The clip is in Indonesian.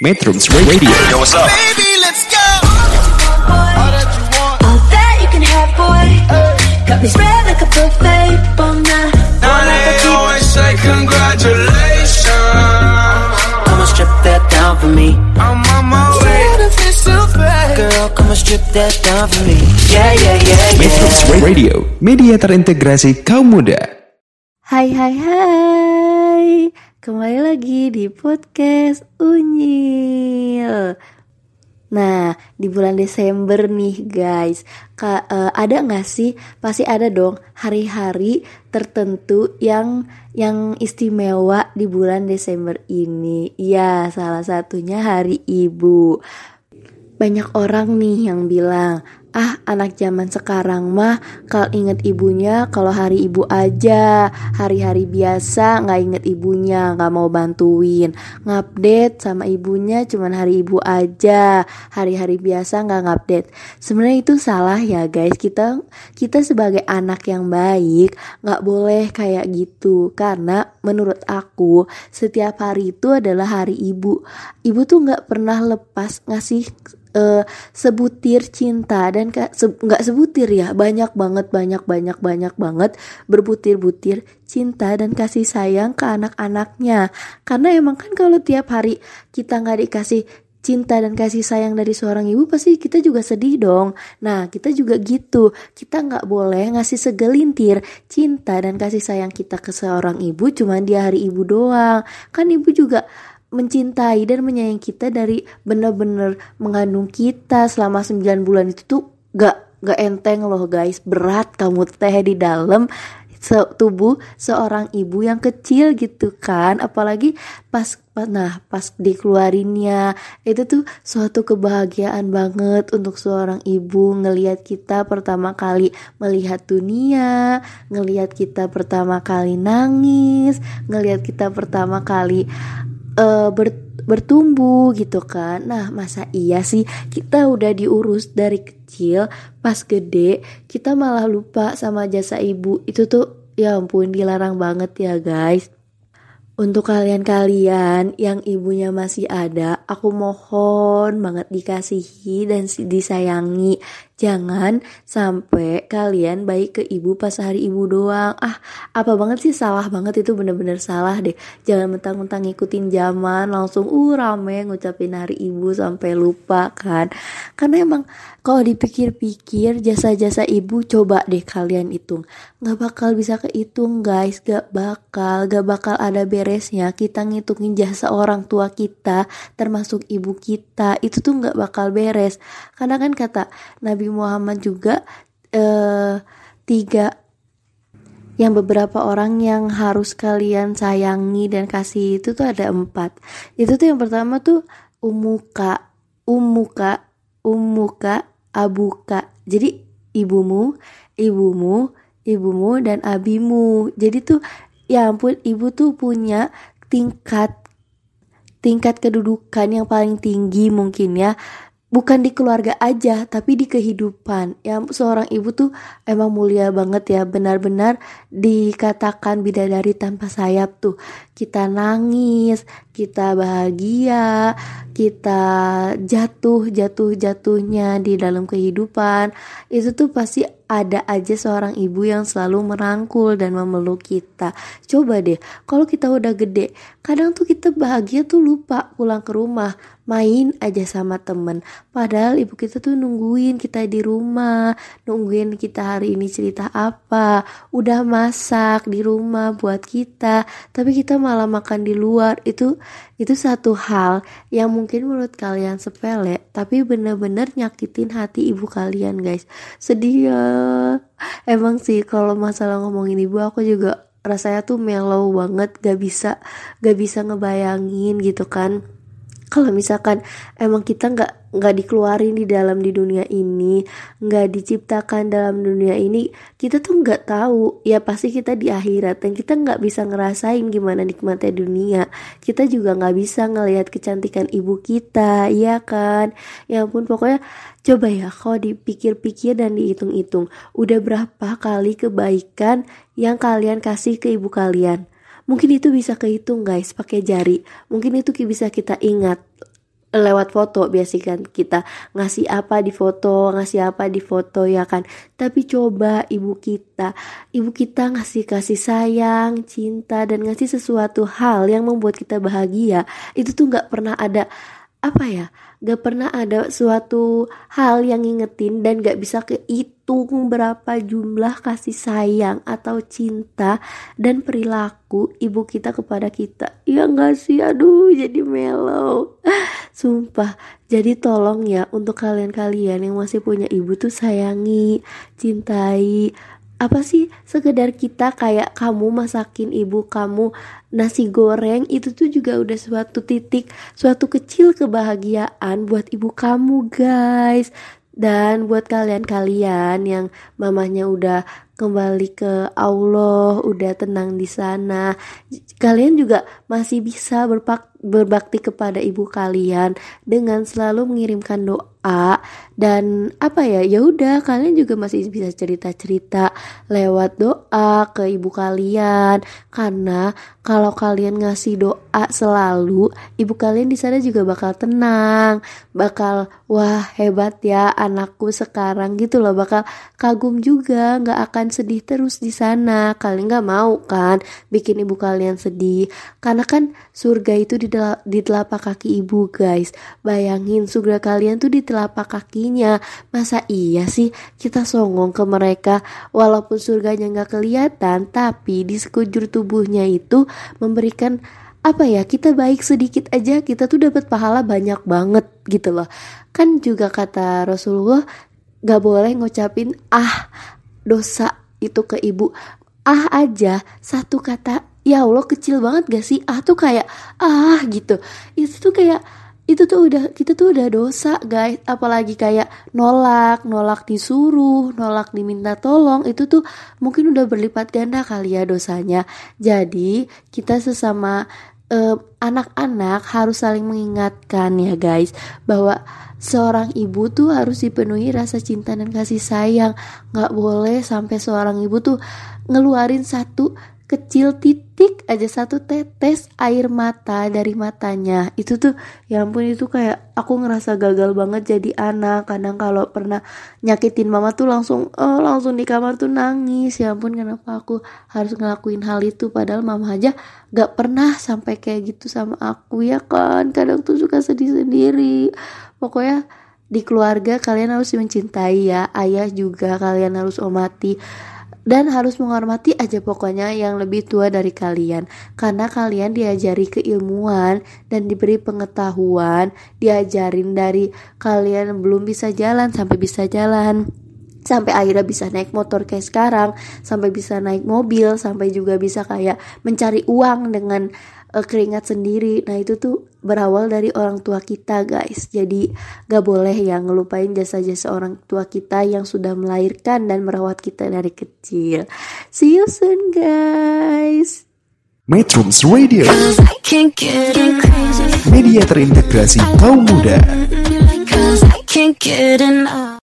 Metrums Radio. Yo, what's up? Baby, let's go. All that you want. All that you can have, boy. Got me spread like a buffet. Bon night. Now they always say congratulations. Come and strip that down for me. I'm on my way. so bad. Girl, come and strip that down for me. Yeah, yeah, yeah, Metrums yeah. Radio, media terintegrasi kaum muda. Hai hai hai Kembali lagi di podcast Unyil. Nah di bulan Desember nih guys. Ka, eh, Ada gak sih? Pasti ada dong hari-hari tertentu yang yang istimewa di bulan Desember ini. Ya salah satunya hari ibu. Banyak orang nih yang bilang, ah anak zaman sekarang mah kalau inget ibunya kalau hari ibu aja, hari-hari biasa nggak inget ibunya, nggak mau bantuin, ngupdate sama ibunya cuman hari ibu aja, hari-hari biasa nggak ngupdate. Sebenarnya itu salah ya guys, kita kita sebagai anak yang baik nggak boleh kayak gitu. Karena menurut aku setiap hari itu adalah hari ibu. Ibu tuh nggak pernah lepas ngasih uh, sebutir cinta dan nggak se sebutir ya. Banyak banget banyak banyak banyak banget berbutir-butir cinta dan kasih sayang ke anak-anaknya. Karena emang kan kalau tiap hari kita nggak dikasih cinta dan kasih sayang dari seorang ibu pasti kita juga sedih dong. Nah kita juga gitu. Kita nggak boleh ngasih segelintir cinta dan kasih sayang kita ke seorang ibu cuman di hari ibu doang. Kan ibu juga mencintai dan menyayangi kita dari bener-bener mengandung kita selama 9 bulan itu tuh gak gak enteng loh guys. Berat kamu teh di dalam tubuh seorang ibu yang kecil gitu kan. Apalagi pas nah pas dikeluarinnya. Itu tuh suatu kebahagiaan banget untuk seorang ibu ngelihat kita pertama kali melihat dunia ngelihat kita pertama kali nangis ngelihat kita pertama kali uh, ber, bertumbuh gitu kan. Nah, masa iya sih? Kita udah diurus dari kecil, pas gede kita malah lupa sama jasa ibu. Itu tuh ya ampun dilarang banget ya, guys. Untuk kalian-kalian yang ibunya masih ada, aku mohon banget dikasihi dan disayangi. Jangan sampai kalian baik ke ibu pas hari ibu doang. Ah, apa banget sih salah banget itu bener-bener salah deh. Jangan mentang-mentang ngikutin zaman langsung uh rame ngucapin hari ibu sampai lupa kan. Karena emang kalau dipikir-pikir jasa-jasa ibu coba deh kalian hitung. Gak bakal bisa kehitung guys, gak bakal, gak bakal ada beresnya kita ngitungin jasa orang tua kita termasuk ibu kita itu tuh gak bakal beres. Karena kan kata Nabi Muhammad juga eh, tiga yang beberapa orang yang harus kalian sayangi dan kasih itu tuh ada empat. Itu tuh yang pertama tuh umuka umuka umuka abuka. Jadi ibumu ibumu ibumu dan abimu. Jadi tuh ya ampun ibu tuh punya tingkat tingkat kedudukan yang paling tinggi mungkin ya. Bukan di keluarga aja tapi di kehidupan. Ya seorang ibu tuh emang mulia banget ya. Benar-benar dikatakan bidadari tanpa sayap tuh. Kita nangis kita bahagia kita jatuh jatuh jatuhnya di dalam kehidupan itu tuh pasti ada aja seorang ibu yang selalu merangkul dan memeluk kita. Coba deh, kalau kita udah gede, kadang tuh kita bahagia tuh lupa pulang ke rumah, main aja sama temen. Padahal ibu kita tuh nungguin kita di rumah, nungguin kita hari ini cerita apa, udah masak di rumah buat kita, tapi kita malah makan di luar. Itu itu satu hal yang mungkin menurut kalian sepele, tapi bener-bener nyakitin hati ibu kalian guys. Sedih ya emang sih kalau masalah ngomongin ibu aku juga rasanya tuh mellow banget gak bisa gak bisa ngebayangin gitu kan kalau misalkan emang kita nggak nggak dikeluarin di dalam di dunia ini nggak diciptakan dalam dunia ini kita tuh nggak tahu. Ya pasti kita di akhirat dan kita nggak bisa ngerasain gimana nikmatnya dunia. Kita juga nggak bisa ngelihat kecantikan ibu kita ya kan? Ya ampun pokoknya coba ya kalau dipikir-pikir dan dihitung-hitung udah berapa kali kebaikan yang kalian kasih ke ibu kalian Mungkin itu bisa kehitung guys pakai jari. Mungkin itu bisa kita ingat lewat foto biasanya kan? Kita ngasih apa di foto ngasih apa di foto ya kan? Tapi coba ibu kita ibu kita ngasih kasih sayang cinta dan ngasih sesuatu hal yang membuat kita bahagia. Itu tuh nggak pernah ada apa ya gak pernah ada suatu hal yang ngingetin dan gak bisa kehitung berapa jumlah kasih sayang atau cinta dan perilaku ibu kita kepada kita. Ya gak sih? Aduh jadi mellow. Sumpah. Jadi tolong ya untuk kalian-kalian yang masih punya ibu tuh sayangi cintai apa sih sekedar kita kayak kamu masakin ibu kamu nasi goreng itu tuh juga udah suatu titik suatu kecil kebahagiaan buat ibu kamu guys. Dan buat kalian-kalian yang mamanya udah kembali ke Allah, udah tenang di sana. Kalian juga masih bisa berpak berbakti kepada ibu kalian dengan selalu mengirimkan doa dan apa ya ya udah kalian juga masih bisa cerita-cerita lewat doa ke ibu kalian karena kalau kalian ngasih doa selalu ibu kalian di sana juga bakal tenang bakal wah hebat ya anakku sekarang gitu loh bakal kagum juga nggak akan sedih terus di sana. Kalian nggak mau kan bikin ibu kalian sedih? Karena kan surga itu di, di telapak kaki ibu guys. Bayangin surga kalian tuh di telapak kakinya. Masa iya sih kita songong ke mereka? Walaupun surganya nggak kelihatan tapi di sekujur tubuhnya itu memberikan apa ya kita baik sedikit aja kita tuh dapat pahala banyak banget gitu loh. Kan juga kata Rasulullah gak boleh ngucapin ah dosa itu ke ibu. Ah aja satu kata ya Allah kecil banget gak sih? Ah tuh kayak ah gitu. Itu tuh kayak itu tuh udah kita tuh udah dosa guys. Apalagi kayak nolak nolak disuruh nolak diminta tolong itu tuh mungkin udah berlipat ganda kali ya dosanya. Jadi kita sesama anak-anak uh, harus saling mengingatkan ya guys bahwa seorang ibu tuh harus dipenuhi rasa cinta dan kasih sayang. Nggak boleh sampai seorang ibu tuh ngeluarin satu kecil titik aja satu tetes air mata dari matanya. Itu tuh ya ampun itu kayak aku ngerasa gagal banget jadi anak. Kadang kalau pernah nyakitin mama tuh langsung oh, langsung di kamar tuh nangis. Ya ampun kenapa aku harus ngelakuin hal itu? Padahal mama aja gak pernah sampai kayak gitu sama aku ya kan? Kadang tuh suka sedih sendiri. Pokoknya di keluarga kalian harus mencintai ya. Ayah juga kalian harus omati dan harus menghormati aja pokoknya yang lebih tua dari kalian. Karena kalian diajari keilmuan dan diberi pengetahuan diajarin dari kalian belum bisa jalan sampai bisa jalan. Sampai akhirnya bisa naik motor kayak sekarang sampai bisa naik mobil sampai juga bisa kayak mencari uang dengan uh, keringat sendiri. Nah itu tuh berawal dari orang tua kita guys. Jadi gak boleh yang ngelupain jasa-jasa orang tua kita yang sudah melahirkan dan merawat kita dari kecil. See you soon guys. Metrums Radio. Media terintegrasi kaum muda